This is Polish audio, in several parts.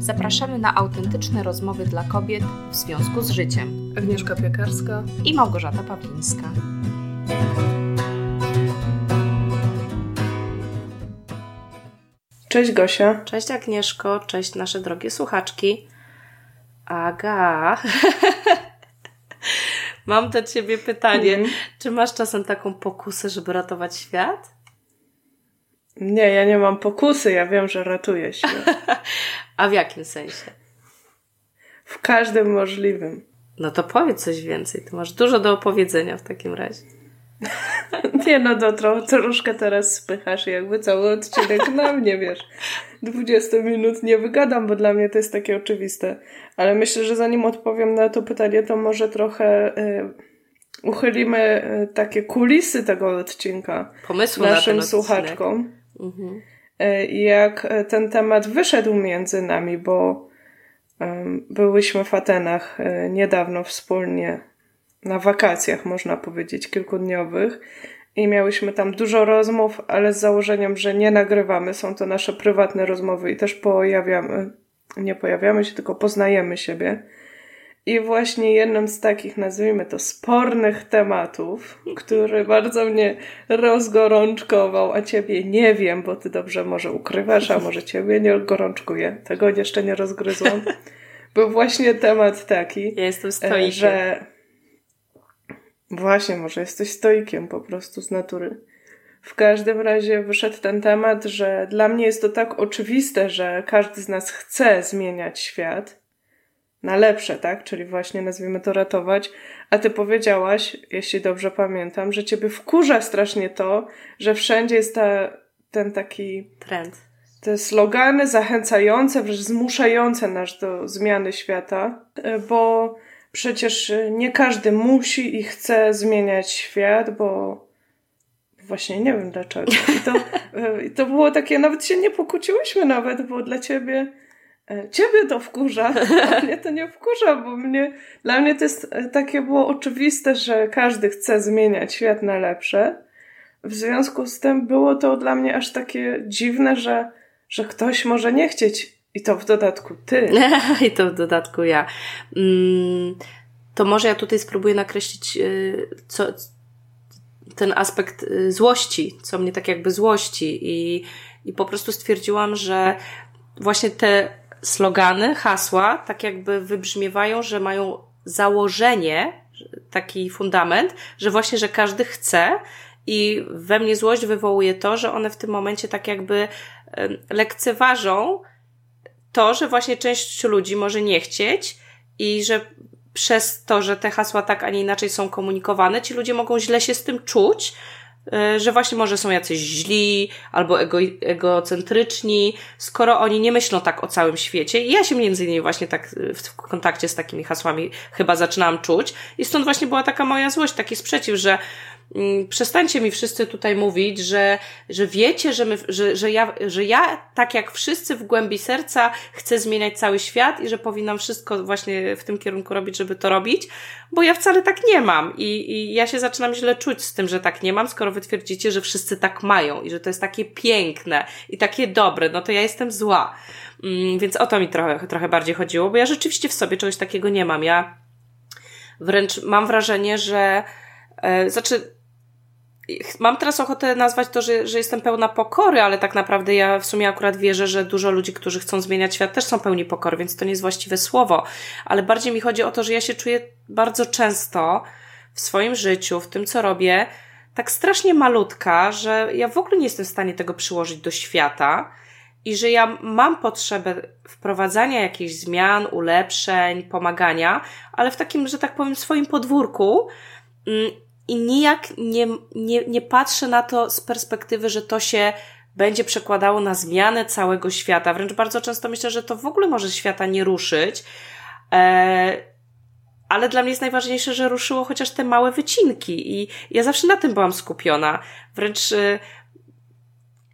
zapraszamy na autentyczne rozmowy dla kobiet w związku z życiem. Agnieszka Piekarska i Małgorzata Pawlińska. Cześć Gosia. Cześć Agnieszko, cześć nasze drogie słuchaczki. Aga, mam do Ciebie pytanie. Mm. Czy masz czasem taką pokusę, żeby ratować świat? Nie, ja nie mam pokusy, ja wiem, że ratuję się. A w jakim sensie? W każdym możliwym. No to powiedz coś więcej. Ty masz dużo do opowiedzenia w takim razie. nie no, to tro, troszkę teraz spychasz jakby cały odcinek na mnie, wiesz. 20 minut nie wygadam, bo dla mnie to jest takie oczywiste. Ale myślę, że zanim odpowiem na to pytanie, to może trochę y, uchylimy y, takie kulisy tego odcinka Pomysły naszym na słuchaczkom. Mhm. Y, jak ten temat wyszedł między nami, bo byłyśmy w Atenach y, niedawno wspólnie na wakacjach, można powiedzieć, kilkudniowych. I miałyśmy tam dużo rozmów, ale z założeniem, że nie nagrywamy. Są to nasze prywatne rozmowy i też pojawiamy, nie pojawiamy się, tylko poznajemy siebie. I właśnie jednym z takich, nazwijmy to, spornych tematów, który bardzo mnie rozgorączkował, a ciebie nie wiem, bo ty dobrze może ukrywasz, a może ciebie nie gorączkuje. Tego jeszcze nie rozgryzłam. Był właśnie temat taki, ja jestem stoikiem. że właśnie, może jesteś stoikiem po prostu z natury. W każdym razie wyszedł ten temat, że dla mnie jest to tak oczywiste, że każdy z nas chce zmieniać świat, na lepsze, tak? Czyli właśnie nazwijmy to ratować. A ty powiedziałaś, jeśli dobrze pamiętam, że ciebie wkurza strasznie to, że wszędzie jest ta, ten taki trend. Te slogany zachęcające, wręcz zmuszające nas do zmiany świata, bo przecież nie każdy musi i chce zmieniać świat, bo właśnie nie wiem dlaczego. I to, i to było takie, nawet się nie pokłóciłyśmy nawet, bo dla ciebie E, ciebie to wkurza, a mnie to nie wkurza, bo mnie, dla mnie to jest e, takie było oczywiste, że każdy chce zmieniać świat na lepsze. W związku z tym było to dla mnie aż takie dziwne, że, że ktoś może nie chcieć i to w dodatku ty. I to w dodatku ja. Mm, to może ja tutaj spróbuję nakreślić y, co, ten aspekt złości, co mnie tak jakby złości i, i po prostu stwierdziłam, że właśnie te slogany, hasła, tak jakby wybrzmiewają, że mają założenie, taki fundament, że właśnie, że każdy chce i we mnie złość wywołuje to, że one w tym momencie tak jakby lekceważą to, że właśnie część ludzi może nie chcieć i że przez to, że te hasła tak, a nie inaczej są komunikowane, ci ludzie mogą źle się z tym czuć, że właśnie może są jacyś źli albo ego, egocentryczni, skoro oni nie myślą tak o całym świecie. I ja się między innymi właśnie tak w kontakcie z takimi hasłami chyba zaczynałam czuć i stąd właśnie była taka moja złość, taki sprzeciw, że przestańcie mi wszyscy tutaj mówić, że, że wiecie, że, my, że, że, ja, że ja, tak jak wszyscy w głębi serca, chcę zmieniać cały świat i że powinnam wszystko właśnie w tym kierunku robić, żeby to robić, bo ja wcale tak nie mam. I, i ja się zaczynam źle czuć z tym, że tak nie mam, skoro wy twierdzicie, że wszyscy tak mają i że to jest takie piękne i takie dobre, no to ja jestem zła. Mm, więc o to mi trochę, trochę bardziej chodziło, bo ja rzeczywiście w sobie czegoś takiego nie mam. Ja wręcz mam wrażenie, że, e, znaczy, mam teraz ochotę nazwać to, że, że jestem pełna pokory, ale tak naprawdę ja w sumie akurat wierzę, że dużo ludzi, którzy chcą zmieniać świat, też są pełni pokory, więc to nie jest właściwe słowo. Ale bardziej mi chodzi o to, że ja się czuję bardzo często w swoim życiu, w tym co robię, tak strasznie malutka, że ja w ogóle nie jestem w stanie tego przyłożyć do świata i że ja mam potrzebę wprowadzania jakichś zmian, ulepszeń, pomagania, ale w takim, że tak powiem, swoim podwórku mm, i nijak nie, nie, nie patrzę na to z perspektywy, że to się będzie przekładało na zmianę całego świata. Wręcz bardzo często myślę, że to w ogóle może świata nie ruszyć. E, ale dla mnie jest najważniejsze, że ruszyło chociaż te małe wycinki i ja zawsze na tym byłam skupiona. Wręcz, e,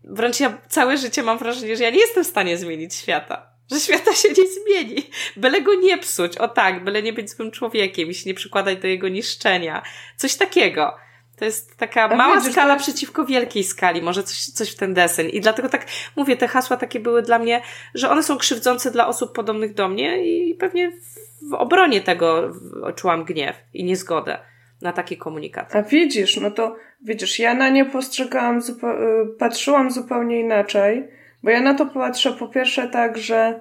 wręcz ja całe życie mam wrażenie, że ja nie jestem w stanie zmienić świata że świata się nie zmieni. Byle go nie psuć, o tak, byle nie być złym człowiekiem i się nie przykładać do jego niszczenia. Coś takiego. To jest taka mała widzisz, skala przeciwko wielkiej skali, może coś, coś w ten deseń. I dlatego tak mówię, te hasła takie były dla mnie, że one są krzywdzące dla osób podobnych do mnie i pewnie w obronie tego czułam gniew i niezgodę na takie komunikaty. A widzisz, no to widzisz, ja na nie postrzegałam, y, patrzyłam zupełnie inaczej, bo ja na to patrzę po pierwsze tak, że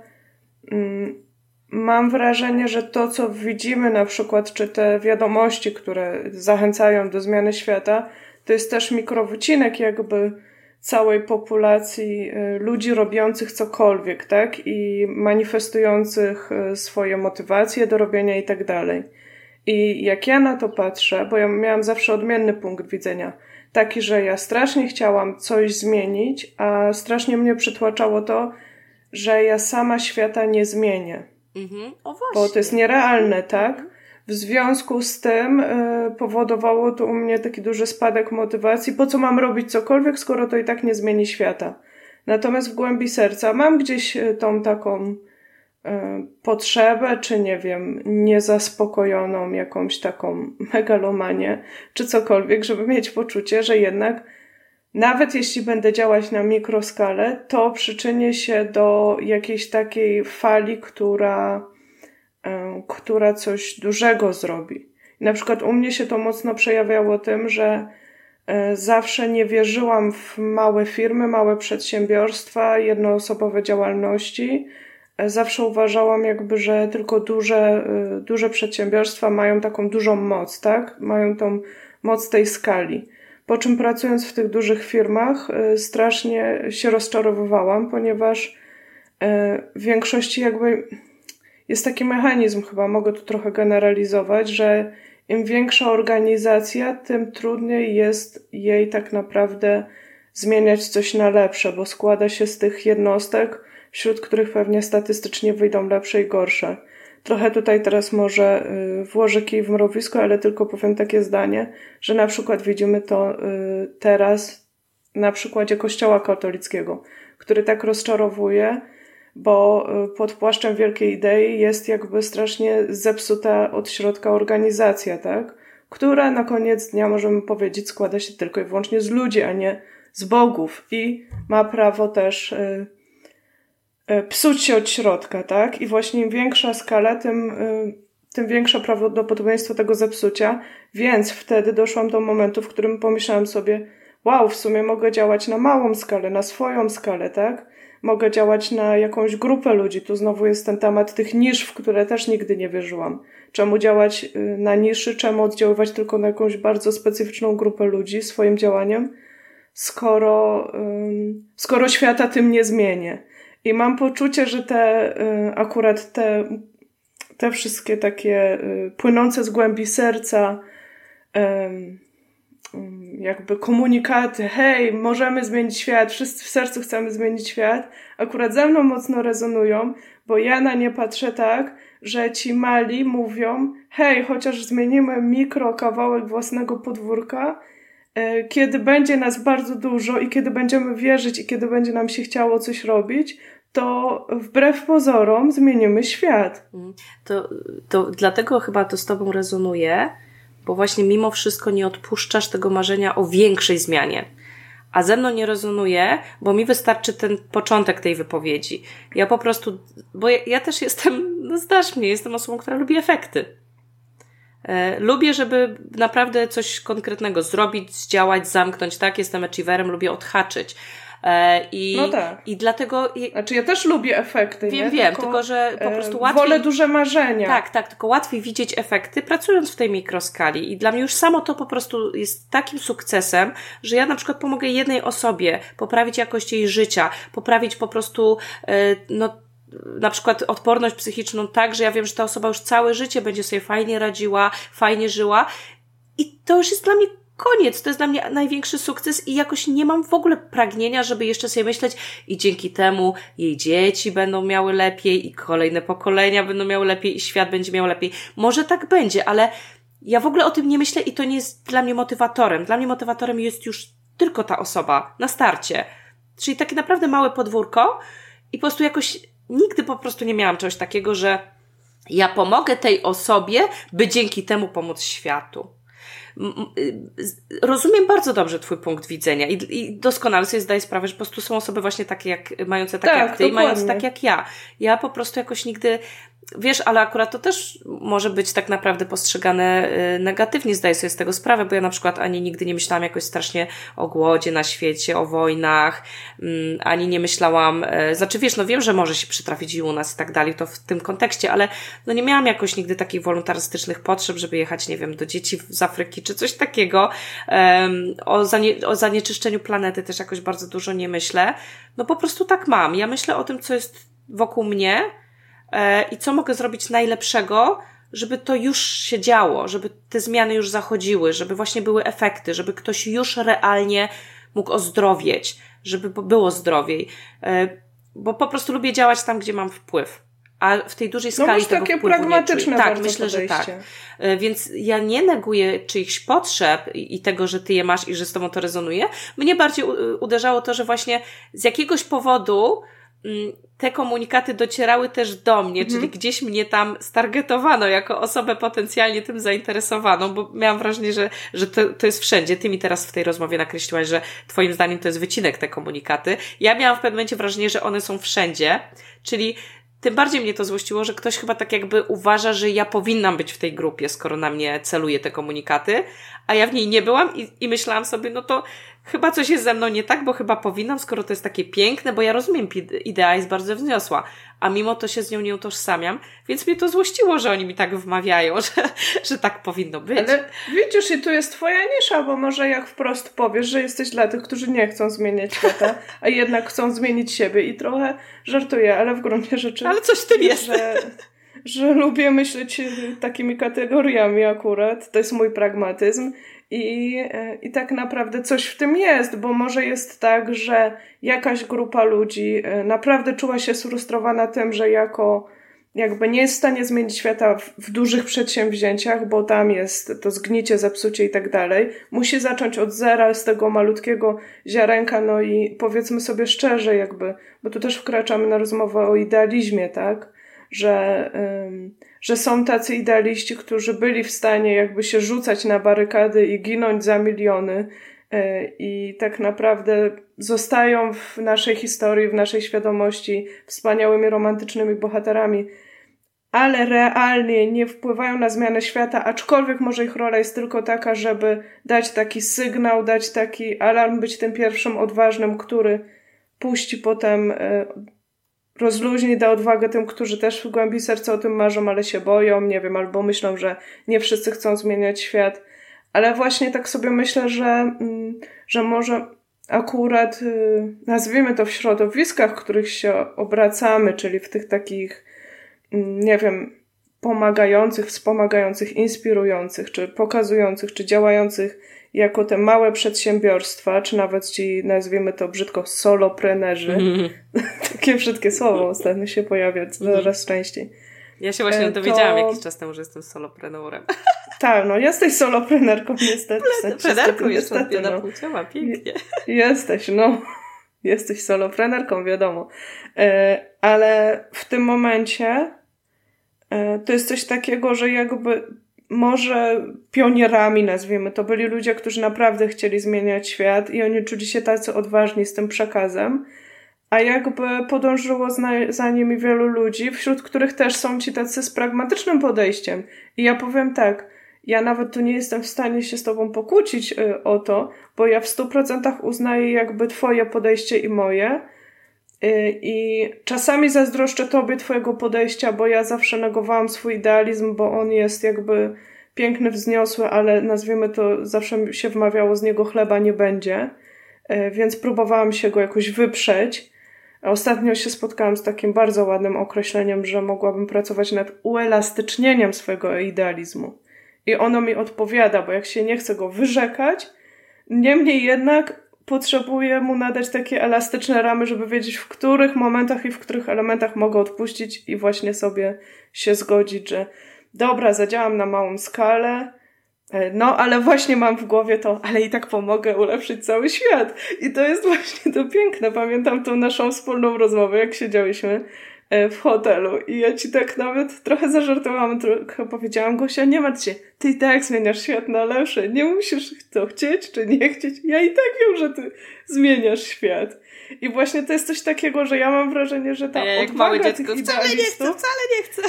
mm, mam wrażenie, że to, co widzimy na przykład, czy te wiadomości, które zachęcają do zmiany świata, to jest też mikrowycinek jakby całej populacji y, ludzi robiących cokolwiek, tak? I manifestujących y, swoje motywacje do robienia i tak dalej. I jak ja na to patrzę, bo ja miałam zawsze odmienny punkt widzenia, taki, że ja strasznie chciałam coś zmienić, a strasznie mnie przytłaczało to, że ja sama świata nie zmienię. Mhm. O właśnie. Bo to jest nierealne, tak? W związku z tym y, powodowało to u mnie taki duży spadek motywacji. Po co mam robić cokolwiek, skoro to i tak nie zmieni świata? Natomiast w głębi serca mam gdzieś y, tą taką potrzebę, czy nie wiem, niezaspokojoną jakąś taką megalomanię, czy cokolwiek, żeby mieć poczucie, że jednak nawet jeśli będę działać na mikroskalę, to przyczynię się do jakiejś takiej fali, która, y, która coś dużego zrobi. na przykład u mnie się to mocno przejawiało tym, że y, zawsze nie wierzyłam w małe firmy, małe przedsiębiorstwa, jednoosobowe działalności, zawsze uważałam jakby, że tylko duże, y, duże przedsiębiorstwa mają taką dużą moc, tak? Mają tą moc tej skali. Po czym pracując w tych dużych firmach y, strasznie się rozczarowywałam, ponieważ y, w większości jakby jest taki mechanizm, chyba mogę tu trochę generalizować, że im większa organizacja, tym trudniej jest jej tak naprawdę zmieniać coś na lepsze, bo składa się z tych jednostek, wśród których pewnie statystycznie wyjdą lepsze i gorsze. Trochę tutaj teraz może y, włożę kij w mrowisko, ale tylko powiem takie zdanie, że na przykład widzimy to y, teraz na przykładzie Kościoła katolickiego, który tak rozczarowuje, bo y, pod płaszczem wielkiej idei jest jakby strasznie zepsuta od środka organizacja, tak? Która na koniec dnia, możemy powiedzieć, składa się tylko i wyłącznie z ludzi, a nie z bogów i ma prawo też psuć się od środka, tak? I właśnie im większa skala, tym, e, tym większe prawdopodobieństwo tego zepsucia. Więc wtedy doszłam do momentu, w którym pomyślałam sobie, wow, w sumie mogę działać na małą skalę, na swoją skalę, tak? Mogę działać na jakąś grupę ludzi. Tu znowu jest ten temat tych nisz, w które też nigdy nie wierzyłam. Czemu działać e, na niszy, czemu oddziaływać tylko na jakąś bardzo specyficzną grupę ludzi swoim działaniem, skoro, skoro świata tym nie zmienię. I mam poczucie, że te y, akurat te, te wszystkie takie y, płynące z głębi serca jakby komunikaty, hej, możemy zmienić świat, wszyscy w sercu chcemy zmienić świat, akurat ze mną mocno rezonują, bo ja na nie patrzę tak, że ci mali mówią, hej, chociaż zmienimy mikro kawałek własnego podwórka, e, kiedy będzie nas bardzo dużo i kiedy będziemy wierzyć i kiedy będzie nam się chciało coś robić, to wbrew pozorom zmienimy świat. Mm. To, to dlatego chyba to z Tobą rezonuje, bo właśnie mimo wszystko nie odpuszczasz tego marzenia o większej zmianie. A ze mną nie rezonuje, bo mi wystarczy ten początek tej wypowiedzi. Ja po prostu, bo ja, ja też jestem, no zdasz mnie, jestem osobą, która lubi efekty. E, lubię, żeby naprawdę coś konkretnego zrobić, zdziałać, zamknąć, tak? Jestem achieverem, lubię odhaczyć I, no tak. I dlatego... Znaczy ja też lubię efekty, Wiem, nie? wiem, tylko, tylko, że po prostu łatwiej... Wolę duże marzenia. Tak, tak, tylko łatwiej widzieć efekty pracując w tej mikroskali i dla mnie już samo to po prostu jest takim sukcesem, że ja na przykład pomogę jednej osobie poprawić jakość jej życia, poprawić po prostu e, no na przykład odporność psychiczną tak, że ja wiem, że ta osoba już całe życie będzie sobie fajnie radziła, fajnie żyła i to już jest dla mnie koniec. To jest dla mnie największy sukces i jakoś nie mam w ogóle pragnienia, żeby jeszcze sobie myśleć i dzięki temu jej dzieci będą miały lepiej i kolejne pokolenia będą miały lepiej i świat będzie miał lepiej. Może tak będzie, ale ja w ogóle o tym nie myślę i to nie jest dla mnie motywatorem. Dla mnie motywatorem jest już tylko ta osoba na starcie. Czyli takie naprawdę małe podwórko i po prostu jakoś nigdy po prostu nie miałam czegoś takiego, że ja pomogę tej osobie, by dzięki temu pomóc światu. Rozumiem bardzo dobrze Twój punkt widzenia i, i doskonale sobie zdaję sprawę, że po prostu są osoby właśnie takie jak, mające tak, tak jak Ty i mające tak jak ja. Ja po prostu jakoś nigdy Wiesz, ale akurat to też może być tak naprawdę postrzegane y, negatywnie, zdaję sobie z tego sprawę, bo ja na przykład ani nigdy nie myślałam jakoś strasznie o głodzie na świecie, o wojnach, mm, ani nie myślałam, y, znaczy wiesz, no wiem, że może się przytrafić i u nas i tak dalej, to w tym kontekście, ale no nie miałam jakoś nigdy takich wolontarystycznych potrzeb, żeby jechać, nie wiem, do dzieci z Afryki czy coś takiego. O, zanie, o zanieczyszczeniu planety też jakoś bardzo dużo nie myślę. No po prostu tak mam. Ja myślę o tym, co jest wokół mnie, E, i co mogę zrobić najlepszego, żeby to już się działo, żeby te zmiany już zachodziły, żeby właśnie były efekty, żeby ktoś już realnie mógł ozdrowieć, żeby było zdrowiej. E, bo po prostu lubię działać tam, gdzie mam wpływ. A w tej dużej no skali no, tego takie pragmatyczne Tak, myślę, podejście. że tak. E, więc ja nie neguję czyichś potrzeb i tego, że ty je masz i że z tobą to rezonuje. Mnie bardziej uderzało to, że właśnie z jakiegoś powodu Mm, te komunikaty docierały też do mnie, mhm. czyli gdzieś mnie tam stargetowano jako osobę potencjalnie tym zainteresowaną, bo miałam wrażenie, że, że to, to jest wszędzie. Ty mi teraz w tej rozmowie nakreśliłaś, że twoim zdaniem to jest wycinek te komunikaty. Ja miałam w pewnym momencie wrażenie, że one są wszędzie, czyli tym bardziej mnie to złościło, że ktoś chyba tak jakby uważa, że ja powinnam być w tej grupie, skoro na mnie celuje te komunikaty, a ja w niej nie byłam i, i myślałam sobie, no to chyba coś jest ze mną nie tak, bo chyba powinnam, skoro to jest takie piękne, bo ja rozumiem, idea jest bardzo wzniosła, a mimo to się z nią nie utożsamiam, więc mnie to złościło, że oni mi tak wmawiają, że, że tak powinno być. Ale widzisz, i tu jest twoja nisza, bo może jak wprost powiesz, że jesteś dla tych, którzy nie chcą zmieniać świata, a jednak chcą zmienić siebie i trochę żartuję, ale w gruncie rzeczy... Ale coś w tym jest. Że, że lubię myśleć takimi kategoriami akurat, to jest mój pragmatyzm i, I tak naprawdę coś w tym jest, bo może jest tak, że jakaś grupa ludzi e, naprawdę czuła się sfrustrowana tym, że jako jakby nie jest w stanie zmienić świata w, w, dużych przedsięwzięciach, bo tam jest to zgnicie, zepsucie i tak dalej. Musi zacząć od zera, z tego malutkiego ziarenka, no i powiedzmy sobie szczerze, jakby, bo tu też wkraczamy na rozmowę o idealizmie, tak? Że, że są tacy idealiści, którzy byli w stanie jakby się rzucać na barykady i ginąć za miliony e, i tak naprawdę zostają w naszej historii, w naszej świadomości wspaniałymi romantycznymi bohaterami, ale realnie nie wpływają na zmianę świata, aczkolwiek może ich rola jest tylko taka, żeby dać taki sygnał, dać taki alarm, być tym pierwszym odważnym, który puści potem e, rozluźni, da odwagę tym, którzy też w głębi serca o tym marzą, ale się boją, nie wiem, albo myślą, że nie wszyscy chcą zmieniać świat. Ale właśnie tak sobie myślę, że, mm, że może akurat y, nazwijmy to w środowiskach, w których się obracamy, czyli w tych takich, mm, nie wiem, pomagających, wspomagających, inspirujących, czy pokazujących, czy działających jako te małe przedsiębiorstwa, czy nawet ci nazwijmy to brzydko soloprenerzy, mm. takie brzydkie słowo ostatnio się pojawia coraz częściej. Ja się właśnie e, to... dowiedziałam jakiś czas temu, że jestem solopreneurem. Tak, no jesteś soloprenerką niestety. Prenerką jestem no. płciowa, pięknie. Jesteś, no. Jesteś soloprenerką, wiadomo. E, ale w tym momencie to jest coś takiego, że jakby może pionierami, nazwijmy to, byli ludzie, którzy naprawdę chcieli zmieniać świat i oni czuli się tacy odważni z tym przekazem, a jakby podążyło za nimi wielu ludzi, wśród których też są ci tacy z pragmatycznym podejściem. I ja powiem tak, ja nawet tu nie jestem w stanie się z tobą pokłócić y, o to, bo ja w stu procentach uznaję jakby twoje podejście i moje, I czasami zazdroszczę tobie twojego podejścia, bo ja zawsze negowałam swój idealizm, bo on jest jakby piękny, wzniosły, ale nazwijmy to, zawsze się wmawiało, z niego chleba nie będzie. Y, więc próbowałam się go jakoś wyprzeć. Ostatnio się spotkałam z takim bardzo ładnym określeniem, że mogłabym pracować nad uelastycznieniem swojego idealizmu. I ono mi odpowiada, bo jak się nie chcę go wyrzekać, niemniej jednak potrzebuję mu nadać takie elastyczne ramy, żeby wiedzieć, w których momentach i w których elementach mogę odpuścić i właśnie sobie się zgodzić, że dobra, zadziałam na małą skalę, e, no, ale właśnie mam w głowie to, ale i tak pomogę ulepszyć cały świat. I to jest właśnie to piękne. Pamiętam tą naszą wspólną rozmowę, jak siedziałyśmy w hotelu i ja ci tak nawet trochę zażartowałam, trochę powiedziałam, Gosia, nie martw się, ty i tak zmieniasz świat na lepsze, nie musisz to chcieć czy nie chcieć, ja i tak wiem, że ty zmieniasz świat. I właśnie to jest coś takiego, że ja mam wrażenie, że ta ja, jak małe dziecko, wcale nie chcę, wcale nie chcę.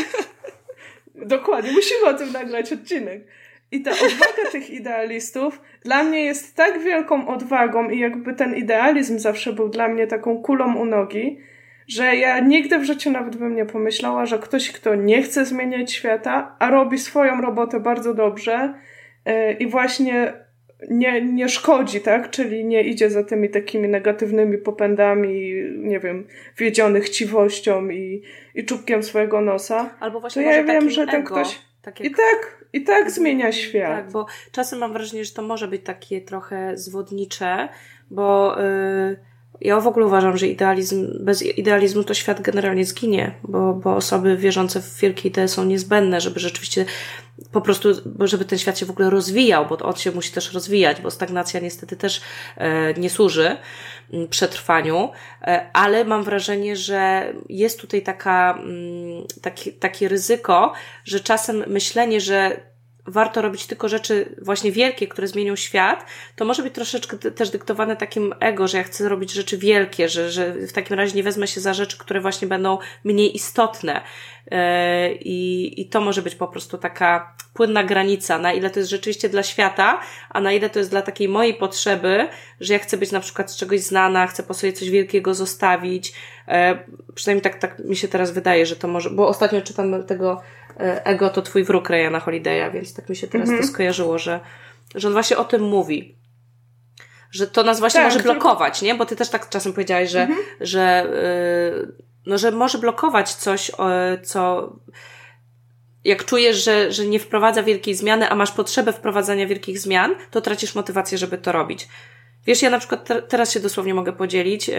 Dokładnie, musimy o tym nagrać odcinek. I ta odwaga tych idealistów dla mnie jest tak wielką odwagą i jakby ten idealizm zawsze był dla mnie taką kulą u nogi, że ja nigdy w życiu nawet bym nie pomyślała, że ktoś, kto nie chce zmieniać świata, a robi swoją robotę bardzo dobrze yy, i właśnie nie, nie szkodzi, tak? Czyli nie idzie za tymi takimi negatywnymi popędami, nie wiem, wiedziony chciwością i, i czubkiem swojego nosa. Albo właśnie to ja wiem, że ten ego, ktoś. Tak jak... I tak, i tak zmienia świat. Tak, bo czasem mam wrażenie, że to może być takie trochę zwodnicze, bo. Yy ja w ogóle uważam, że idealizm, bez idealizmu to świat generalnie zginie, bo, bo osoby wierzące w wielkie idee są niezbędne, żeby rzeczywiście po prostu, żeby ten świat się w ogóle rozwijał, bo on się musi też rozwijać, bo stagnacja niestety też e, nie służy mm, przetrwaniu, e, ale mam wrażenie, że jest tutaj taka, mm, taki, takie ryzyko, że czasem myślenie, że warto robić tylko rzeczy właśnie wielkie, które zmienią świat, to może być troszeczkę też dyktowane takim ego, że ja chcę robić rzeczy wielkie, że, że w takim razie nie wezmę się za rzeczy, które właśnie będą mniej istotne. E, I, I to może być po prostu taka płynna granica, na ile to jest rzeczywiście dla świata, a na ile to jest dla takiej mojej potrzeby, że ja chcę być na przykład z czegoś znana, chcę po sobie coś wielkiego zostawić. E, przynajmniej tak, tak mi się teraz wydaje, że to może, bo ostatnio czytam tego ego to twój wróg Ryana Holiday'a, więc tak mi się teraz mm -hmm. to skojarzyło, że, że on właśnie o tym mówi. Że to nas właśnie tak, może blokować, nie? Bo ty też tak czasem powiedziałaś, że, mm -hmm. że, yy, no, że może blokować coś, co jak czujesz, że, że nie wprowadza wielkiej zmiany, a masz potrzebę wprowadzania wielkich zmian, to tracisz motywację, żeby to robić. Wiesz, ja na przykład te, teraz się dosłownie mogę podzielić, yy,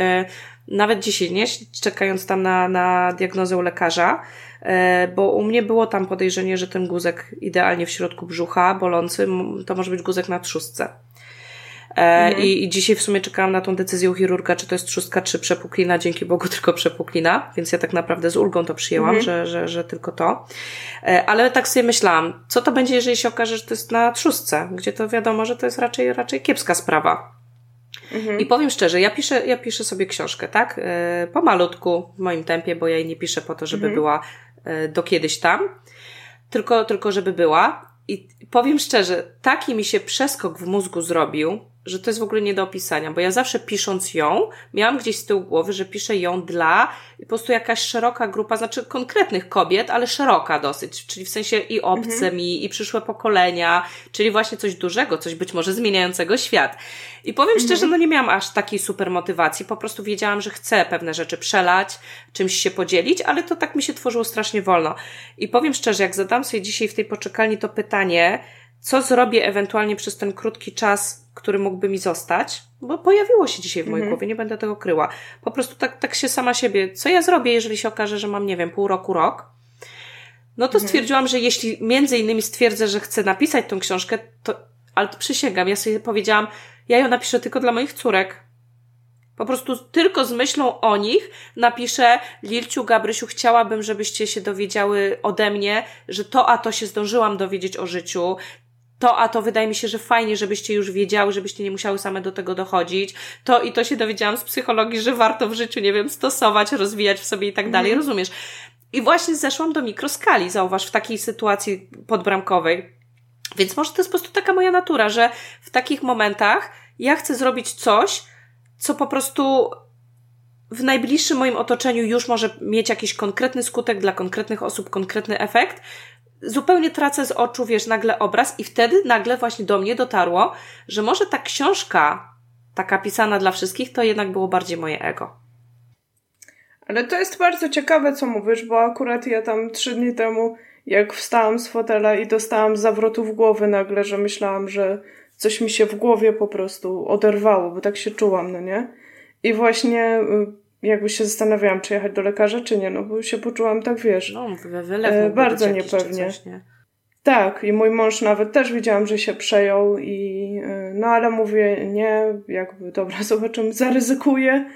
nawet dzisiaj, nie? Czekając tam na, na diagnozę u lekarza, E, bo u mnie było tam podejrzenie, że ten guzek idealnie w środku brzucha, bolący, to może być guzek na trzustce. E, mhm. I, I dzisiaj w sumie czekałam na tą decyzję chirurga, czy to jest trzustka, czy przepuklina. Dzięki Bogu tylko przepuklina, więc ja tak naprawdę z ulgą to przyjęłam, mhm. że, że, że tylko to. E, ale tak sobie myślałam, co to będzie, jeżeli się okaże, że to jest na trzustce, gdzie to wiadomo, że to jest raczej, raczej kiepska sprawa. Mhm. I powiem szczerze, ja piszę, ja piszę sobie książkę, tak? Po malutku, w moim tempie, bo ja jej nie piszę po to, żeby mhm. była E, do kiedyś tam, tylko, tylko żeby była. I powiem szczerze, taki mi się przeskok w mózgu zrobił, że to jest w ogóle nie do opisania, bo ja zawsze pisząc ją, miałam gdzieś z tyłu głowy, że piszę ją dla po prostu jakaś szeroka grupa, znaczy konkretnych kobiet, ale szeroka dosyć, czyli w sensie i obce mhm. mi, i przyszłe pokolenia, czyli właśnie coś dużego, coś być może zmieniającego świat. I powiem mhm. szczerze, no nie miałam aż takiej super motywacji, po prostu wiedziałam, że chcę pewne rzeczy przelać, czymś się podzielić, ale to tak mi się tworzyło strasznie wolno. I powiem szczerze, jak zadam sobie dzisiaj w tej poczekalni to pytanie, co zrobię ewentualnie przez ten krótki czas, który mógłby mi zostać, bo pojawiło się dzisiaj w mojej mhm. głowie, nie będę tego kryła. Po prostu tak, tak się sama siebie, co ja zrobię, jeżeli się okaże, że mam, nie wiem, pół roku, rok, no to mhm. stwierdziłam, że jeśli między innymi stwierdzę, że chcę napisać tą książkę, to, ale to przysięgam, ja sobie powiedziałam, ja ją napiszę tylko dla moich córek. Po prostu tylko z myślą o nich napiszę Lilciu, Gabrysiu, chciałabym, żebyście się dowiedziały ode mnie, że to a to się zdążyłam dowiedzieć o życiu, to, a to wydaje mi się, że fajnie, żebyście już wiedziały, żebyście nie musiały same do tego dochodzić. To i to się dowiedziałam z psychologii, że warto w życiu, nie wiem, stosować, rozwijać w sobie i tak dalej, mm. rozumiesz? I właśnie zeszłam do mikroskali, zauważ, w takiej sytuacji podbramkowej. Więc może to jest po prostu taka moja natura, że w takich momentach ja chcę zrobić coś, co po prostu w najbliższym moim otoczeniu już może mieć jakiś konkretny skutek dla konkretnych osób, konkretny efekt, zupełnie tracę z oczu, wiesz, nagle obraz i wtedy nagle właśnie do mnie dotarło, że może ta książka, taka pisana dla wszystkich, to jednak było bardziej moje ego. Ale to jest bardzo ciekawe, co mówisz, bo akurat ja tam trzy dni temu, jak wstałam z fotela i dostałam zawrotów głowy nagle, że myślałam, że coś mi się w głowie po prostu oderwało, bo tak się czułam, no nie? I właśnie y, jakby się zastanawiałam, czy jechać do lekarza, czy nie, no bo się poczułam tak, wiesz, no, wylew e, bardzo niepewnie. Coś, nie? Tak, i mój mąż nawet też widziałam, że się przejął i e, no ale mówię, nie, jakby dobra, zobaczymy, zaryzykuję,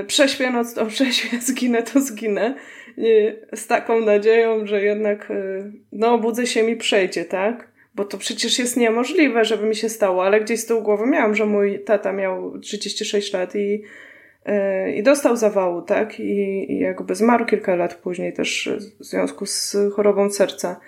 y, prześpię noc, to prześpię, zginę, to zginę. Y, z taką nadzieją, że jednak no budzę się mi przejdzie, tak? Bo to przecież jest niemożliwe, żeby mi się stało, ale gdzieś z tyłu głowy miałam, że mój tata miał 36 lat i i dostał zawału, tak? I, I jakby zmarł kilka lat później też w związku z chorobą serca.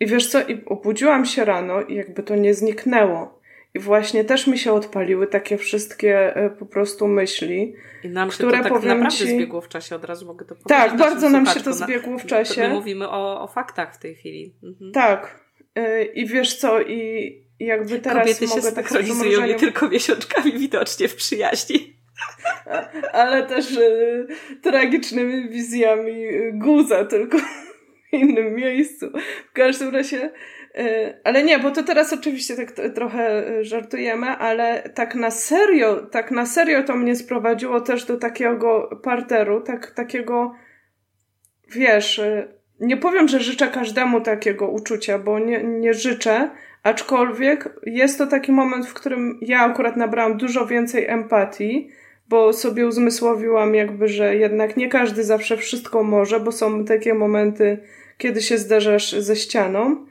I wiesz co, i obudziłam się rano i jakby to nie zniknęło. I właśnie też mi się odpaliły takie wszystkie e, po prostu myśli. I nam się które to tak powiem naprawdę ci... zbiegło w czasie, od razu mogę to powiedzieć. Tak, bardzo nam się to zbiegło w czasie. My mówimy o, o faktach w tej chwili. Mhm. Tak. E, I wiesz co, i jakby teraz Kobiety mogę się tak synchronizują nie tylko miesiączkami widocznie w przyjaźni. Ale też y, tragicznymi wizjami guza, tylko w innym miejscu. W każdym razie E, ale nie, bo to teraz oczywiście tak trochę e, żartujemy, ale tak na serio, tak na serio to mnie sprowadziło też do takiego parteru, tak, takiego, wiesz, e, nie powiem, że życzę każdemu takiego uczucia, bo nie, nie życzę, aczkolwiek jest to taki moment, w którym ja akurat nabrałam dużo więcej empatii, bo sobie uzmysłowiłam jakby, że jednak nie każdy zawsze wszystko może, bo są takie momenty, kiedy się zderzasz ze ścianą.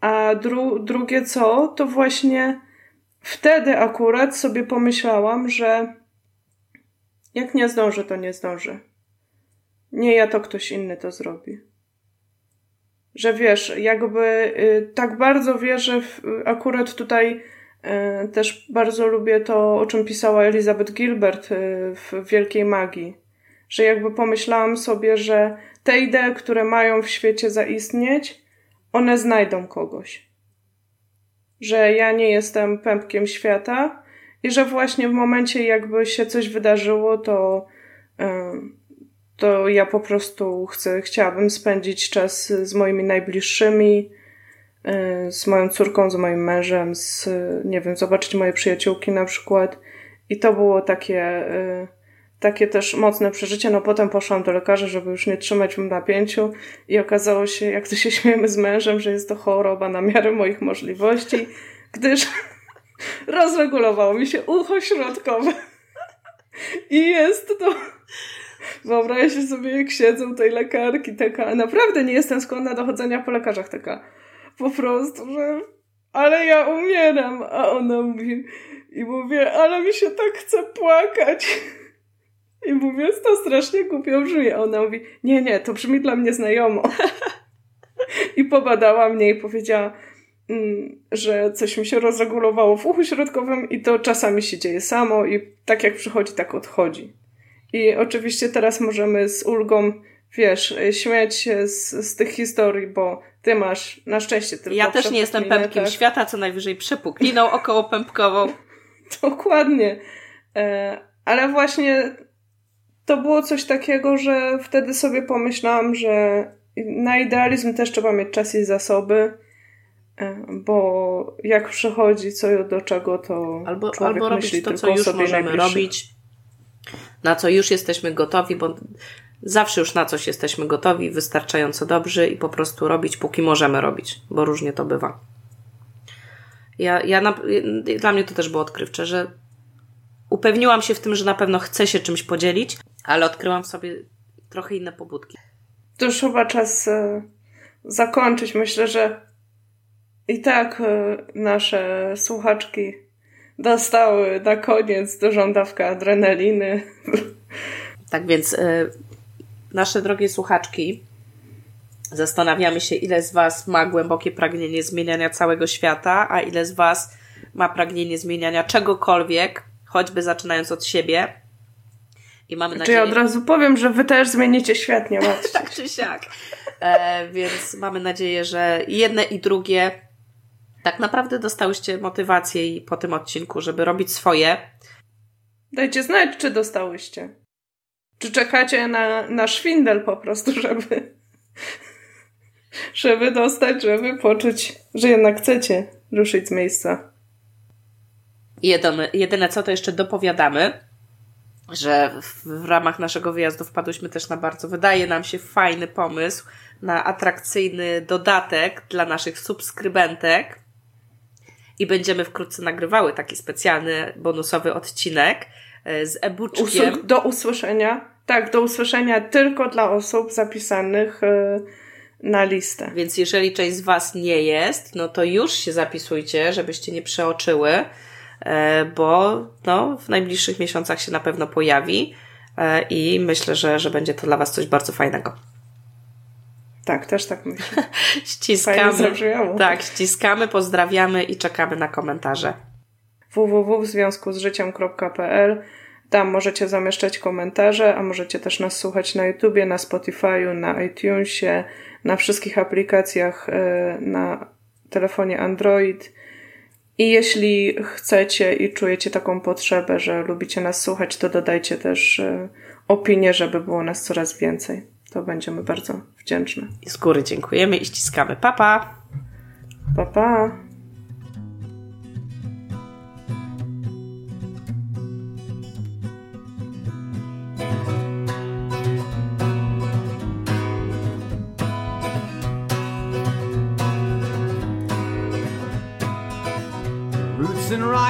A dru drugie co, to właśnie wtedy akurat sobie pomyślałam, że jak nie zdąży, to nie zdąży. Nie ja, to ktoś inny to zrobi. Że wiesz, jakby y, tak bardzo wierzę, w, akurat tutaj y, też bardzo lubię to, o czym pisała Elizabeth Gilbert y, w Wielkiej Magii. Że jakby pomyślałam sobie, że te idee, które mają w świecie zaistnieć, one znajdą kogoś. Że ja nie jestem pępkiem świata i że właśnie w momencie, jakby się coś wydarzyło, to, to ja po prostu chcę, chciałabym spędzić czas z moimi najbliższymi, z moją córką, z moim mężem, z, nie wiem, zobaczyć moje przyjaciółki na przykład. I to było takie y, takie też mocne przeżycie. No potem poszłam do lekarza, żeby już nie trzymać w napięciu i okazało się, jak to się śmiejemy z mężem, że jest to choroba na miarę moich możliwości, gdyż rozregulowało mi się ucho środkowe. I jest to... Wyobraźcie sobie, jak siedzą tej lekarki, taka... Naprawdę nie jestem skłonna do chodzenia po lekarzach, taka po prostu, że... Ale ja umieram, a ona mówi... I mówię, ale mi się tak chce płakać. I mówię, to strasznie głupio brzmi. A ona mówi, nie, nie, to brzmi dla mnie znajomo. I pobadała mnie i powiedziała, mm, że coś mi się rozregulowało w uchu środkowym i to czasami się dzieje samo i tak jak przychodzi, tak odchodzi. I oczywiście teraz możemy z ulgą, wiesz, śmiać się z, z tych historii, bo ty masz na szczęście tylko Ja też nie jestem pępkiem tak? świata, co najwyżej przepukliną około pępkową. Dokładnie. E, ale właśnie to było coś takiego, że wtedy sobie pomyślałam, że na idealizm też trzeba mieć czas i zasoby, e, bo jak przychodzi co do czego, to albo, albo robić to, co już możemy robić, na co już jesteśmy gotowi, bo zawsze już na coś jesteśmy gotowi, wystarczająco dobrzy i po prostu robić, póki możemy robić, bo różnie to bywa. Ja, ja na, dla mnie to też było odkrywcze, że upewniłam się w tym, że na pewno chcę się czymś podzielić, ale odkryłam w sobie trochę inne pobudki. To już chyba czas e, zakończyć. Myślę, że i tak e, nasze słuchaczki dostały na koniec dużą dawkę adrenaliny. Tak więc e, nasze drogie słuchaczki, zastanawiamy się, ile z Was ma głębokie pragnienie zmieniania całego świata, a ile z Was ma pragnienie zmieniania czegokolwiek, choćby zaczynając od siebie. I mamy nadzieję... Czy ja od razu powiem, że wy też zmienicie świat, nie martwcie Tak czy siak. E, więc mamy nadzieję, że jedne i drugie tak naprawdę dostałyście motywację po tym odcinku, żeby robić swoje. Dajcie znać, czy dostałyście. Czy czekacie na, na szwindel po prostu, żeby żeby dostać, żeby poczuć, że jednak chcecie ruszyć z miejsca. Jedyne, jedyne co to jeszcze dopowiadamy, że w, w ramach naszego wyjazdu wpadłyśmy też na bardzo, wydaje nam się, fajny pomysł na atrakcyjny dodatek dla naszych subskrybentek i będziemy wkrótce nagrywały taki specjalny bonusowy odcinek e, z e-booczkiem. Do usłyszenia. Tak, do usłyszenia tylko dla osób zapisanych e, na listę. Więc jeżeli część z Was nie jest, no to już się zapisujcie, żebyście nie przeoczyły, e, bo no, w najbliższych miesiącach się na pewno pojawi i myślę, że, że będzie to dla Was coś bardzo fajnego. Tak, też tak myślę. ściskamy. Tak, ściskamy, pozdrawiamy i czekamy na komentarze. www.związkuzżyciem.pl Tam możecie zamieszczać komentarze, a możecie też nas słuchać na YouTubie, na Spotify'u, na iTunesie, na wszystkich aplikacjach e, na telefonie Android. I jeśli chcecie i czujecie taką potrzebę, że lubicie nas słuchać, to dodajcie też e, opinię, żeby było nas coraz więcej to będziemy bardzo wdzięczne. I z góry dziękujemy i ściskamy. Papa! Papa! Pa.